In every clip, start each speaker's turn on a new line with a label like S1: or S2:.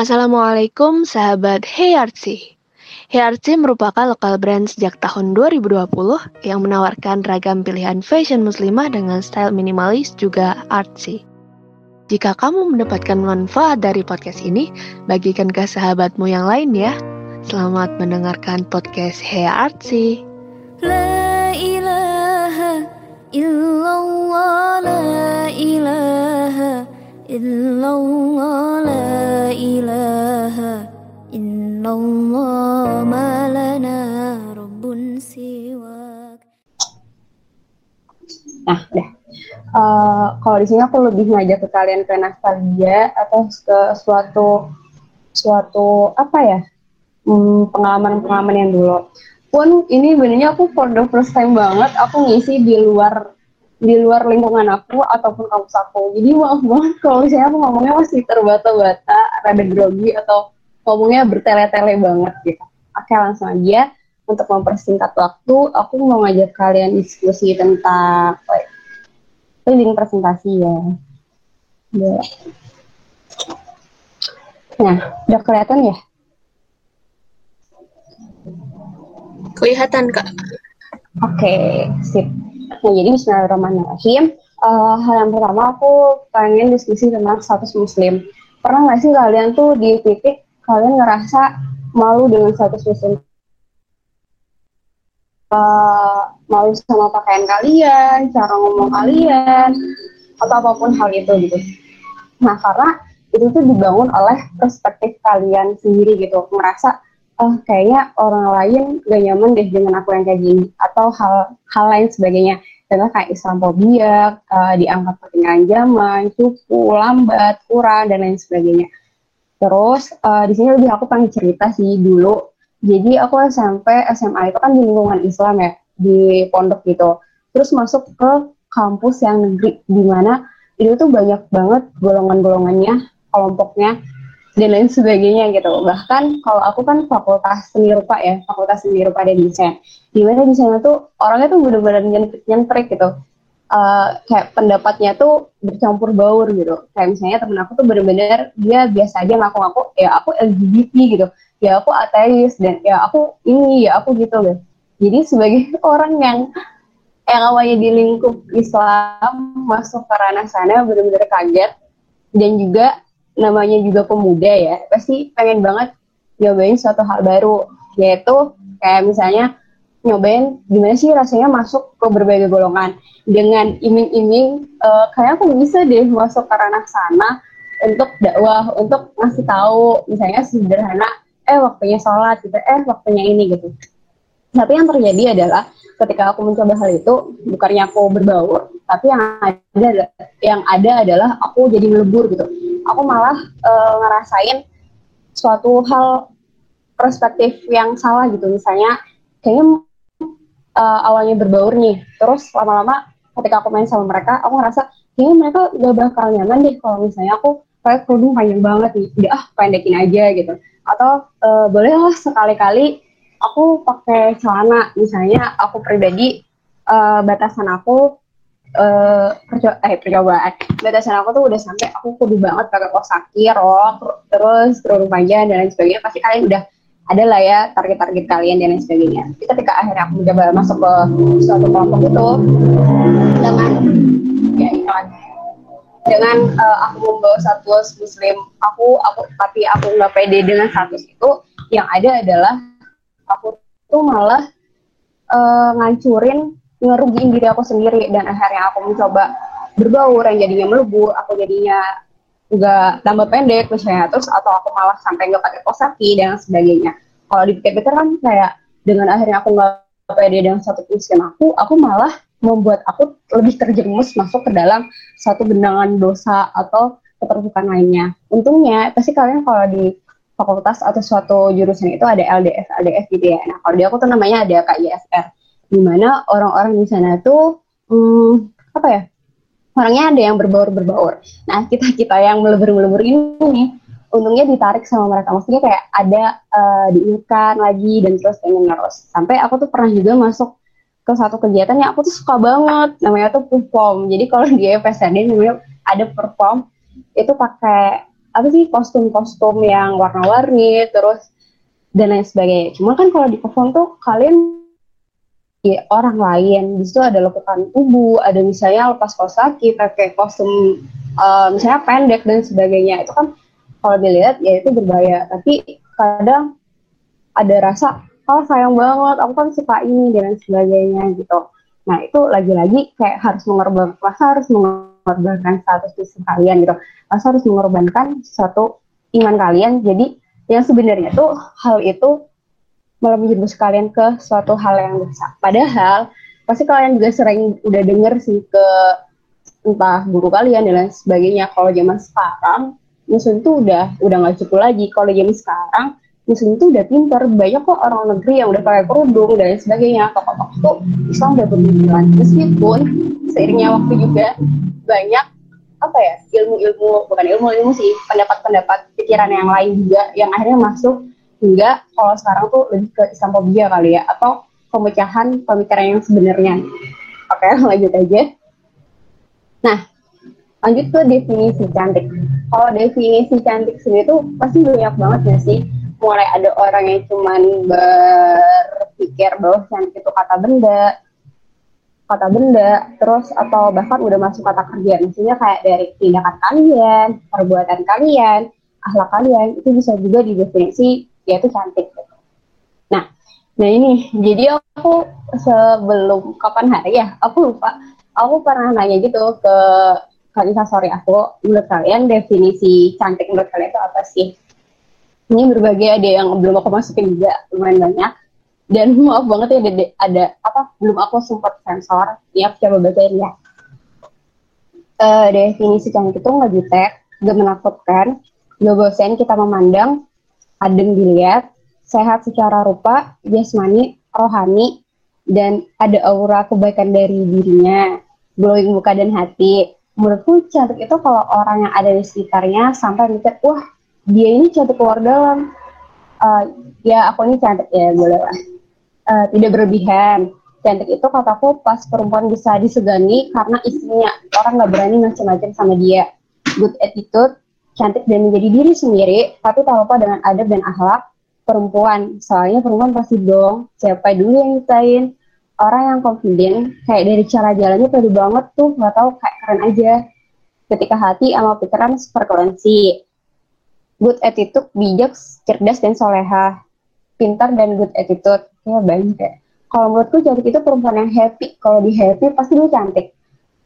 S1: Assalamualaikum sahabat Heyartsi. Heyartsi merupakan lokal brand sejak tahun 2020 yang menawarkan ragam pilihan fashion muslimah dengan style minimalis juga artsy. Jika kamu mendapatkan manfaat dari podcast ini, bagikan ke sahabatmu yang lain ya. Selamat mendengarkan podcast Heyartsi. La ilaha illallah, la ilaha illallah, la ilaha illallah, rabbun siwak.
S2: Nah, udah. Uh, kalau di sini aku lebih ngajak ke kalian ke nostalgia atau ke suatu suatu apa ya hmm, pengalaman-pengalaman yang dulu. Pun ini benernya aku for the first time banget aku ngisi di luar di luar lingkungan aku ataupun kampus aku. Jadi maaf banget kalau misalnya aku ngomongnya masih terbata-bata, rada grogi atau ngomongnya bertele-tele banget gitu. Oke langsung aja untuk mempersingkat waktu, aku mau ngajak kalian diskusi tentang reading presentasi ya. ya. Nah, udah kelihatan ya?
S1: Kelihatan kak.
S2: Oke, okay, sip. Nah, jadi Bismillahirrahmanirrahim. Uh, hal yang pertama aku pengen diskusi tentang status muslim. Pernah nggak sih kalian tuh di titik kalian ngerasa malu dengan status muslim? Uh, malu sama pakaian kalian, cara ngomong kalian, atau apa pun hal itu gitu. Nah, karena itu tuh dibangun oleh perspektif kalian sendiri gitu, ngerasa oh kayaknya orang lain gak nyaman deh dengan aku yang kayak gini. Atau hal hal lain sebagainya. Contoh kayak Islamophobia uh, dianggap ketinggalan zaman cupu lambat kurang dan lain sebagainya. Terus uh, di sini lebih aku pengen cerita sih dulu. Jadi aku SMP SMA itu kan di lingkungan Islam ya di pondok gitu. Terus masuk ke kampus yang negeri di mana itu tuh banyak banget golongan-golongannya kelompoknya dan lain sebagainya gitu. Bahkan kalau aku kan fakultas seni rupa ya, fakultas seni rupa dan desain. Di mana di sana tuh orangnya tuh benar-benar nyentrik gitu. Uh, kayak pendapatnya tuh bercampur baur gitu. Kayak misalnya temen aku tuh benar-benar dia biasa aja ngaku-ngaku ya aku LGBT gitu. Ya aku ateis dan ya aku ini ya aku gitu loh. Jadi sebagai orang yang yang awalnya di lingkup Islam masuk ke ranah sana benar-benar kaget dan juga namanya juga pemuda ya pasti pengen banget nyobain suatu hal baru. Yaitu kayak misalnya nyobain gimana sih rasanya masuk ke berbagai golongan. Dengan iming-iming uh, kayak aku bisa deh masuk ke ranah sana untuk dakwah untuk ngasih tahu misalnya sederhana eh waktunya sholat gitu eh waktunya ini gitu. Tapi yang terjadi adalah ketika aku mencoba hal itu bukannya aku berbaur tapi yang ada yang ada adalah aku jadi melebur gitu aku malah uh, ngerasain suatu hal perspektif yang salah gitu. Misalnya kayaknya uh, awalnya berbaur nih. Terus lama-lama ketika aku main sama mereka aku ngerasa kayaknya mereka gak bakal nyaman deh kalau misalnya aku kayak kerudung panjang banget nih. Udah ah pendekin aja gitu. Atau uh, bolehlah sekali-kali aku pakai celana. Misalnya aku pribadi uh, batasan aku uh, eh percobaan. Batasan aku tuh udah sampai aku kudu banget pakai kaos kaki rok terus kerudung panjang dan lain sebagainya. Pasti kalian udah ada lah ya target-target kalian dan lain sebagainya. Tapi ketika akhirnya aku mencoba masuk ke suatu kelompok itu dengan ya iklan dengan uh, aku membawa status muslim aku aku tapi aku nggak pede dengan status itu yang ada adalah aku tuh malah uh, ngancurin ngerugiin diri aku sendiri. Dan akhirnya aku mencoba berbaur yang jadinya melebur aku jadinya nggak tambah pendek misalnya. Terus atau aku malah sampai nggak pakai kos kaki dan sebagainya. Kalau dipikir-pikir kan kayak dengan akhirnya aku nggak pede dengan satu tulisan aku aku malah membuat aku lebih terjerumus masuk ke dalam satu benangan dosa atau keterbukaan lainnya. Untungnya pasti kalian kalau di fakultas atau suatu jurusan itu ada LDF LDF gitu ya. Nah kalau di aku tuh namanya ada KISR di mana orang-orang di sana tuh hmm, apa ya orangnya ada yang berbaur-berbaur. Nah kita kita yang melebur-melebur ini untungnya ditarik sama mereka. Maksudnya kayak ada uh, diingatkan lagi dan terus pengen terus sampai aku tuh pernah juga masuk ke satu kegiatan yang aku tuh suka banget. Namanya tuh perform. Jadi kalau di FSD namanya ada perform. Itu pakai apa sih kostum-kostum yang warna-warni terus dan lain sebagainya. Cuma kan kalau di perform tuh kalian ya, orang lain, di situ ada lekukan tubuh, ada misalnya lepas kaos kaki, pakai kostum uh, misalnya pendek dan sebagainya. Itu kan kalau dilihat ya itu berbahaya. Tapi kadang ada rasa oh sayang banget, aku kan suka ini dan sebagainya gitu. Nah itu lagi-lagi kayak harus mengorbankan, harus mengorbankan status fisik kalian gitu, masa harus mengorbankan satu iman kalian. Jadi yang sebenarnya tuh hal itu menjurus kalian ke suatu hal yang besar. Padahal pasti kalian juga sering udah denger sih ke entah guru kalian dan lain sebagainya. Kalau zaman sekarang muslim itu udah udah nggak cukup lagi. Kalau zaman sekarang muslim itu udah pinter banyak kok orang negeri yang udah pakai kerudung dan sebagainya tokoh-tokoh Islam udah bermunculan meskipun seiringnya waktu juga banyak apa ya ilmu-ilmu bukan ilmu-ilmu sih pendapat-pendapat pikiran yang lain juga yang akhirnya masuk hingga kalau sekarang tuh lebih ke Islamophobia kali ya atau pemecahan pemikiran yang sebenarnya. Oke lanjut aja. Nah lanjut ke definisi cantik. Kalau definisi cantik sendiri tuh pasti banyak banget ya sih? Mulai ada orang yang cuman berpikir bahwa cantik itu kata benda kata benda terus atau bahkan udah masuk kata kerja maksudnya kayak dari tindakan kalian perbuatan kalian akhlak kalian itu bisa juga didefinisi yaitu cantik nah nah ini jadi aku sebelum kapan hari ya? Aku lupa. Aku pernah nanya gitu ke Kak sorry aku menurut kalian definisi cantik menurut kalian itu apa sih? Ini berbagai ada yang belum aku masukin juga lumayan banyak. Dan maaf banget ya ada, ada apa belum aku sempat sensor. Ya coba bacain ya. Uh, definisi cantik itu nggak jutek gak menakutkan gak bosen kita memandang adem dilihat sehat secara rupa jasmani rohani dan ada aura kebaikan dari dirinya glowing muka dan hati. Menurutku cantik itu kalau orang yang ada di sekitarnya sampai mikir wah dia ini cantik keluar dalam. Uh, ya aku ini cantik ya boleh lah. Uh, tidak berlebihan. Cantik itu kataku pas perempuan bisa disegani karena isinya orang nggak berani macam-macam sama dia. Good attitude cantik dan menjadi diri sendiri tapi tak lupa dengan adab dan akhlak perempuan soalnya perempuan pasti dong siapa dulu yang nyetain orang yang confident kayak dari cara jalannya pede banget tuh nggak tahu kayak keren aja ketika hati sama pikiran sefrekuensi good attitude, bijak, cerdas dan soleha, pintar dan good attitude. Ya banyak ya. Kalau menurutku cantik itu perempuan yang happy. Kalau di happy pasti dia cantik.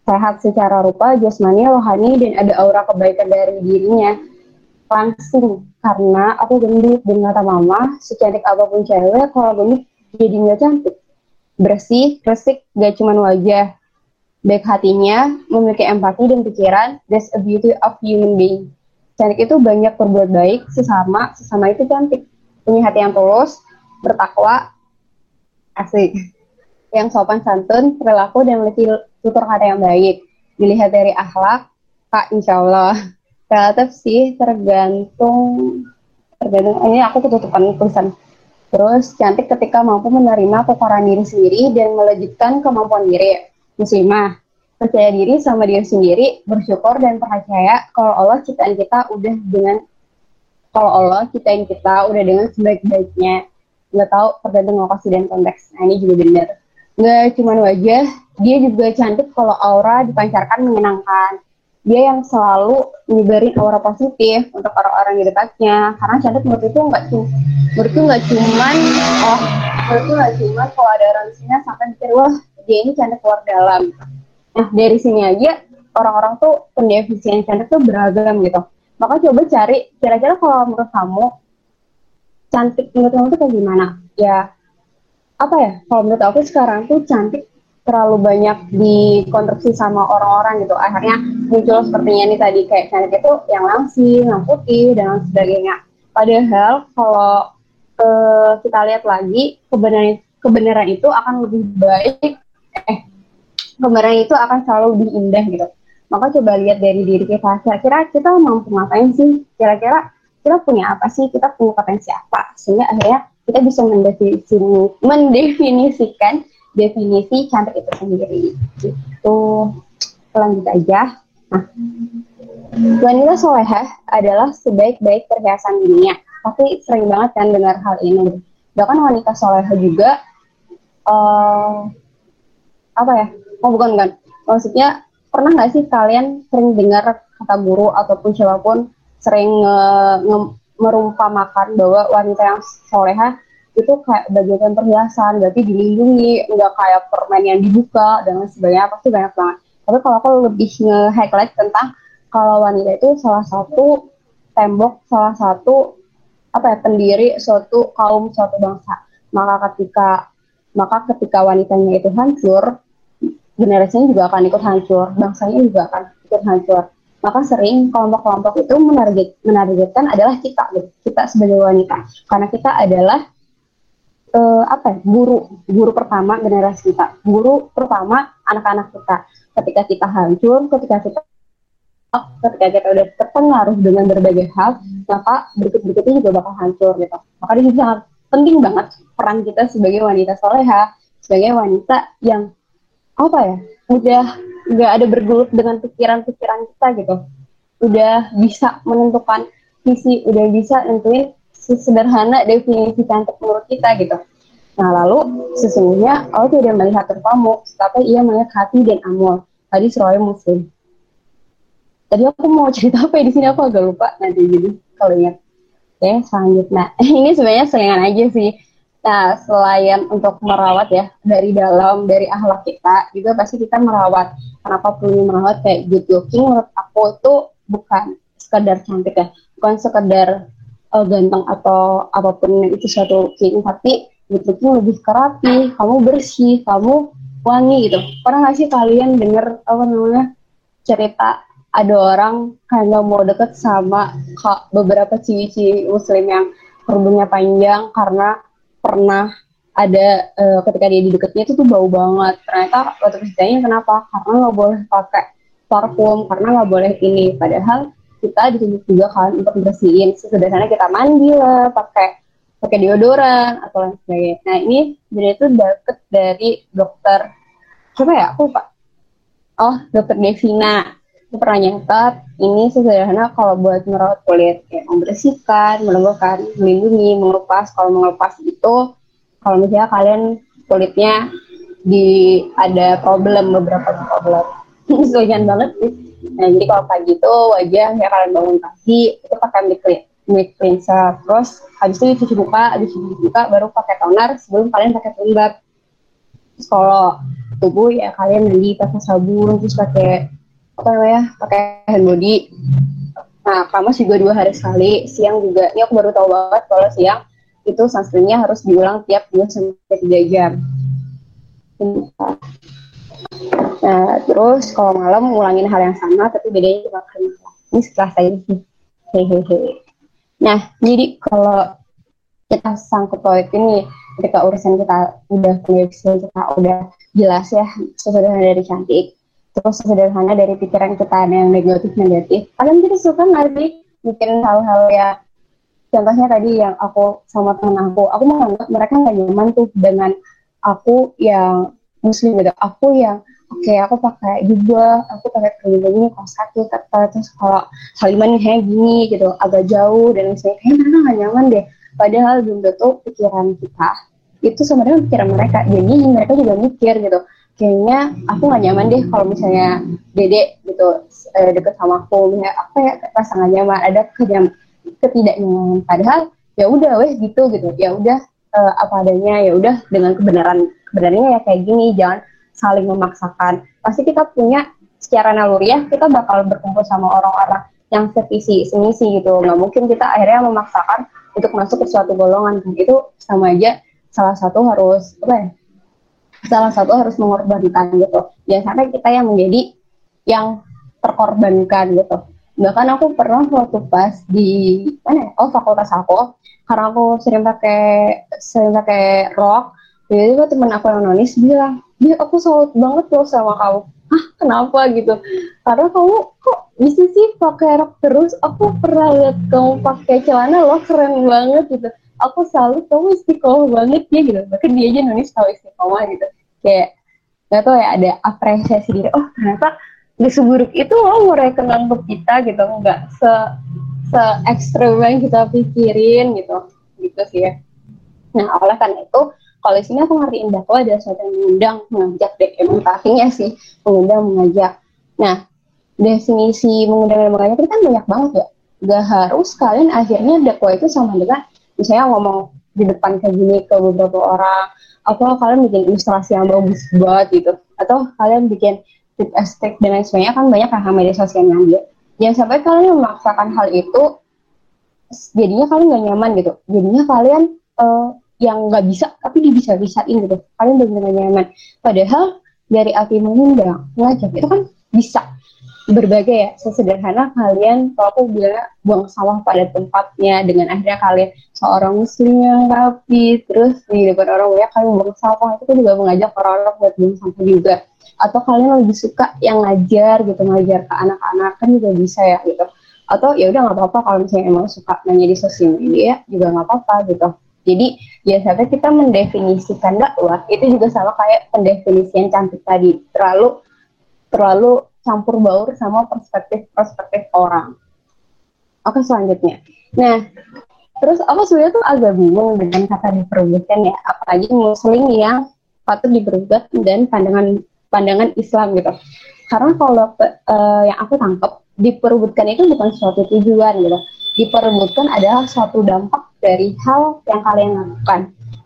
S2: Sehat secara rupa, jasmani, rohani, dan ada aura kebaikan dari dirinya. Langsung, karena aku gendut dan kata mama, secantik apa pun cewek, kalau gendut jadi nggak cantik. Bersih, resik, gak cuma wajah. Baik hatinya, memiliki empati dan pikiran, that's a beauty of human being cantik itu banyak berbuat baik sesama sesama itu cantik punya hati yang tulus bertakwa asik yang sopan santun perilaku dan memiliki tutur kata yang baik dilihat dari akhlak kak insya Allah relatif sih tergantung tergantung ini aku ketutupan tulisan terus cantik ketika mampu menerima kekurangan diri sendiri dan melejitkan kemampuan diri muslimah percaya diri sama diri sendiri, bersyukur dan percaya kalau Allah ciptain kita udah dengan kalau Allah ciptain kita udah dengan sebaik-baiknya. Nggak tahu tergantung lokasi dan konteks. Nah ini juga benar. Nggak cuma wajah, dia juga cantik kalau aura dipancarkan menyenangkan. Dia yang selalu nyebarin aura positif untuk orang-orang di dekatnya. Karena cantik menurut itu nggak cuma menurut nggak cuman oh menurut nggak cuma kalau ada orang sini sampai mikir wah dia ini cantik keluar dalam Nah dari sini aja orang-orang tuh pendefinisian cantik tuh beragam gitu. Maka coba cari kira-kira kalau menurut kamu cantik menurut kamu tuh kayak gimana? Ya apa ya? Kalau menurut aku sekarang tuh cantik terlalu banyak dikonstruksi sama orang-orang gitu. Akhirnya muncul sepertinya nih tadi kayak cantik itu yang langsing, yang putih dan lain sebagainya. Padahal kalau uh, kita lihat lagi kebenaran kebenaran itu akan lebih baik eh gambaran itu akan selalu lebih indah gitu. Maka coba lihat dari diri kita, kira-kira kita mampu ngapain sih? Kira-kira kita punya apa sih? Kita punya potensi apa? Sehingga akhirnya kita bisa mendefinisi, mendefinisikan definisi cantik itu sendiri. Itu lanjut aja. Nah, wanita solehah adalah sebaik-baik perhiasan dunia. Tapi sering banget kan dengar hal ini. Bahkan wanita solehah juga uh, apa ya? Oh bukan bukan. Maksudnya pernah nggak sih kalian sering dengar kata guru ataupun siapa pun sering uh, merumpamakan bahwa wanita yang soleha itu kayak bagian perhiasan, berarti dilindungi, nggak kayak permen yang dibuka dan lain sebagainya pasti banyak banget. Tapi kalau aku lebih nge-highlight tentang kalau wanita itu salah satu tembok, salah satu apa ya pendiri suatu kaum, suatu bangsa. Maka ketika maka ketika wanitanya itu hancur, generasinya juga akan ikut hancur, bangsanya juga akan ikut hancur. Maka sering kelompok-kelompok itu menarget, menargetkan adalah kita, gitu. kita sebagai wanita, karena kita adalah uh, apa ya, guru, guru pertama generasi kita, guru pertama anak-anak kita. Ketika kita hancur, ketika kita ketika kita udah terpengaruh dengan berbagai hal, maka berikut-berikutnya juga bakal hancur gitu. Maka ini sangat penting banget peran kita sebagai wanita soleha, sebagai wanita yang apa ya udah nggak ada bergelut dengan pikiran-pikiran kita gitu. Udah bisa menentukan visi udah bisa nentuin sederhana definisi cantik menurut kita gitu. Nah lalu sesungguhnya Allah tidak melihat terpamu tapi ia melihat hati dan amal tadi surah muslim. Tadi aku mau cerita apa ya di sini? Aku agak lupa nanti jadi kalau ingat. Oke selanjutnya. Ini sebenarnya selingan aja sih Nah, selain untuk merawat ya dari dalam dari akhlak kita, juga pasti kita merawat. Kenapa perlu merawat kayak good looking? Menurut aku itu bukan sekedar cantik ya, bukan sekedar uh, ganteng atau apa pun itu suatu looking, tapi good looking lebih kerapi, kamu bersih, kamu wangi gitu. Pernah nggak sih kalian denger apa namanya cerita ada orang kayak mau deket sama beberapa ciwi-ciwi muslim yang kerudungnya panjang karena pernah ada uh, ketika dia di dekatnya itu tuh bau banget. Ternyata waktu kesidanya kenapa? Karena nggak boleh pakai parfum karena nggak boleh ini. Padahal kita ditunjuk juga kan untuk bersihin. Sesederhana kita mandi lah pakai pakai deodoran atau lain sebagainya. Nah ini jadi itu dapet dari dokter siapa ya? Aku lupa. Oh dokter Devina pernah nyatat ini sesederhana kalau buat merawat kulit kayak membersihkan, melembabkan, melindungi, mengelupas. Kalau mengelupas itu kalau misalnya kalian kulitnya di ada problem beberapa problem sesuaian banget sih. Nah jadi kalau pagi itu wajah ya kalian bangun pagi itu pakai mic mic cleanser terus habis itu cuci muka, habis cuci muka baru pakai toner sebelum kalian pakai pelembab. Terus kalau tubuh ya kalian mandi pakai sabun terus pakai apa namanya? Pakai hand body. Nah kamas juga dua hari sekali. Siang juga. Ini aku baru tahu banget kalau siang itu sunscreennya harus diulang tiap 2 sampai tiga jam. Nah terus kalau malam ngulangin hal yang sama tapi bedanya cuma krim ini setelah saya hehehe. Nah jadi kalau kita sangkut proyek ini ketika urusan kita udah punya kita udah jelas ya sesuai dari cantik terus sederhana dari pikiran kita yang negatif negatif. Kalian jadi suka nggak sih bikin hal-hal ya? Contohnya tadi yang aku sama temen aku aku menganggap mereka nggak nyaman tuh dengan aku yang muslim gitu. Aku yang oke okay, aku pakai juga aku pakai kerudung ini kalau sakit atau terus kalau saliman kayak gini gitu agak jauh dan misalnya kayak mereka nggak nyaman deh. Padahal belum tentu pikiran kita itu sebenarnya pikiran mereka. Jadi mereka juga mikir gitu kayaknya aku gak nyaman deh kalau misalnya dede gitu eh, deket sama aku. Misalnya apa ya rasa gak nyaman ada kejam ketidaknyamanan padahal ya udah weh gitu gitu. Ya udah eh, apa adanya ya udah dengan kebenaran kebenarannya ya kayak gini. Jangan saling memaksakan. Pasti kita punya secara naluriah kita bakal berkumpul sama orang-orang yang sevisi semisi gitu. Nggak mungkin kita akhirnya memaksakan untuk masuk ke suatu golongan. Itu sama aja salah satu harus apa ya salah satu harus mengorbankan gitu. Jangan sampai kita yang menjadi yang terkorbankan gitu. Bahkan aku pernah waktu pas di mana ya? oh fakultas aku. Karena aku sering pakai sering pakai rok. Jadi itu temen aku yang nonis bilang dia aku salut banget loh sama kamu. Ah kenapa? gitu. Karena kamu kok bisa sih pakai rok terus? Aku pernah lihat kamu pakai celana lo keren banget gitu aku selalu kamu istiqomah banget ya gitu. Bahkan dia aja nulis tahu istiqomah gitu. Kayak nggak tau ya ada apresiasi diri oh ternyata gak seburuk itu lo merekenan untuk kita gitu. Nggak se se ekstrem yang kita pikirin gitu. Gitu sih ya. Nah oleh karena itu kalau di sini aku ngertiin dakwah ada sesuatu yang mengundang mengajak artinya sih mengundang mengajak. Nah definisi mengundang dan mengajak itu kan banyak banget ya. Gak harus kalian akhirnya dakwah itu sama dengan misalnya ngomong di depan kayak gini ke beberapa orang atau kalian bikin ilustrasi yang bagus banget gitu. Atau kalian bikin tip estetik dan lain sebagainya kan banyak kan media sosial yang dia jangan sampai kalian memaksakan hal itu jadinya kalian gak nyaman gitu. Jadinya kalian uh, yang nggak bisa tapi dibisa-bisain gitu. Kalian benar-benar nyaman. Padahal dari arti mengundang ngajak itu kan bisa berbagai ya. Sesederhana kalian kalau aku bilang buang sawah pada tempatnya dengan akhirnya kalian seorang muslim yang rapi terus di depan orang banyak kalian buang sampah itu juga mengajak orang-orang buat buang sampah juga. Atau kalian lebih suka yang ngajar gitu ngajar ke anak-anak kan juga bisa ya gitu. Atau ya udah nggak apa-apa kalau misalnya emang suka nanya di sosial media juga nggak apa-apa gitu. Jadi biasanya kita mendefinisikan dakwah itu juga sama kayak pendefinisian cantik tadi. Terlalu terlalu campur baur sama perspektif-perspektif orang. Oke selanjutnya. Nah, terus aku sebenarnya tuh agak bingung dengan kata diperbutkan ya, apalagi muslim yang patut diperbuat dan pandangan pandangan Islam gitu. Karena kalau uh, yang aku tangkap diperbutkan itu bukan suatu tujuan gitu. Diperbutkan adalah suatu dampak dari hal yang kalian lakukan.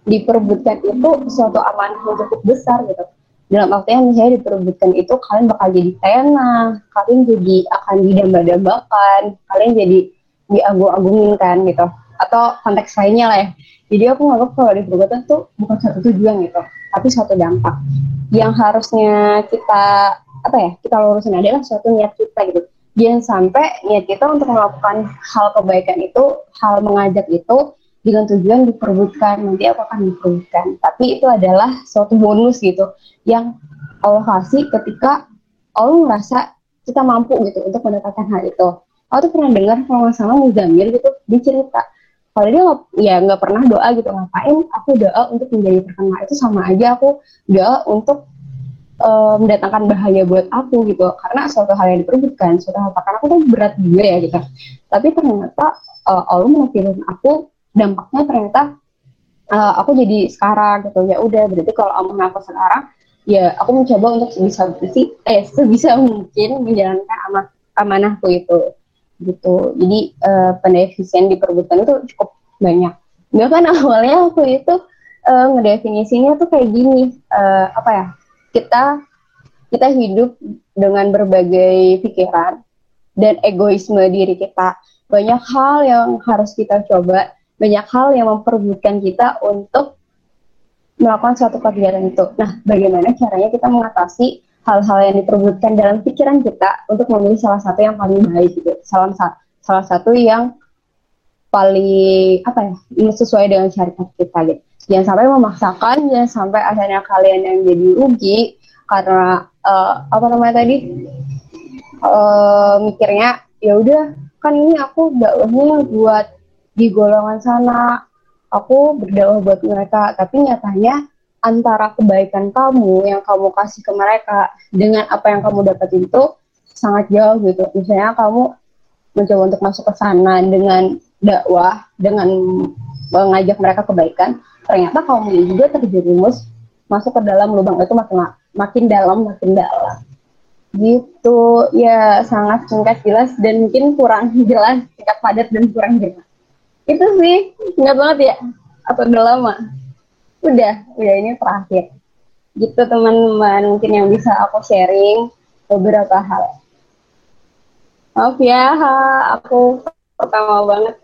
S2: Diperbutkan itu suatu amanah yang cukup besar gitu dalam artian misalnya diperebutkan itu kalian bakal jadi tenang, kalian jadi akan didamba-dambakan, kalian jadi diagung-agungin kan gitu. Atau konteks lainnya lah ya. Jadi aku nganggap kalau diperebutkan tuh bukan satu tujuan gitu, tapi suatu dampak. Yang harusnya kita apa ya kita lurusin adalah suatu niat kita gitu. Jangan sampai niat kita untuk melakukan hal kebaikan itu, hal mengajak itu dengan tujuan diperbutkan nanti aku akan diperbutkan. Tapi itu adalah suatu bonus gitu yang Allah kasih ketika Allah merasa kita mampu gitu untuk mendapatkan hal itu. Aku tuh pernah dengar kalau nggak salah Muzamil gitu dia cerita kalau dia gak, ya nggak pernah doa gitu ngapain aku doa untuk menjadi terkenal? Itu sama aja aku doa untuk uh, mendatangkan bahaya buat aku gitu. Karena suatu hal yang diperbutkan suatu hal karena aku tuh berat juga ya gitu. Tapi ternyata uh, Allah menakdirin aku dampaknya ternyata uh, aku jadi sekarang gitu. Ya udah berarti kalau aku sekarang ya aku mencoba untuk sebisa bersih eh sebisa mungkin menjalankan amanah amanahku itu gitu. Jadi uh, pendefinisian diperbutkan itu cukup banyak. Bahkan awalnya aku itu uh, ngedefinisinya tuh kayak gini uh, apa ya kita kita hidup dengan berbagai pikiran dan egoisme diri kita. Banyak hal yang harus kita coba banyak hal yang memperbutkan kita untuk melakukan suatu kegiatan itu. Nah, bagaimana caranya kita mengatasi hal-hal yang diperbutkan dalam pikiran kita untuk memilih salah satu yang paling baik gitu. Salah, salah satu yang paling apa ya sesuai dengan syariat kita gitu. Jangan sampai memaksakan, jangan sampai akhirnya kalian yang jadi rugi karena uh, apa namanya tadi uh, mikirnya ya udah kan ini aku dakwahnya buat di golongan sana. Aku berdakwah buat mereka tapi nyatanya antara kebaikan kamu yang kamu kasih ke mereka dengan apa yang kamu dapat itu sangat jauh gitu. Misalnya kamu mencoba untuk masuk ke sana dengan dakwah dengan mengajak mereka kebaikan ternyata kamu juga terjerumus masuk ke dalam lubang itu makin makin dalam makin dalam. Gitu. Ya sangat singkat jelas dan mungkin kurang jelas singkat padat dan kurang jelas itu sih. Ingat banget ya. Atau udah lama? Udah. Udah ini terakhir. Gitu teman-teman. Mungkin yang bisa aku sharing beberapa hal. Maaf ya aku pertama banget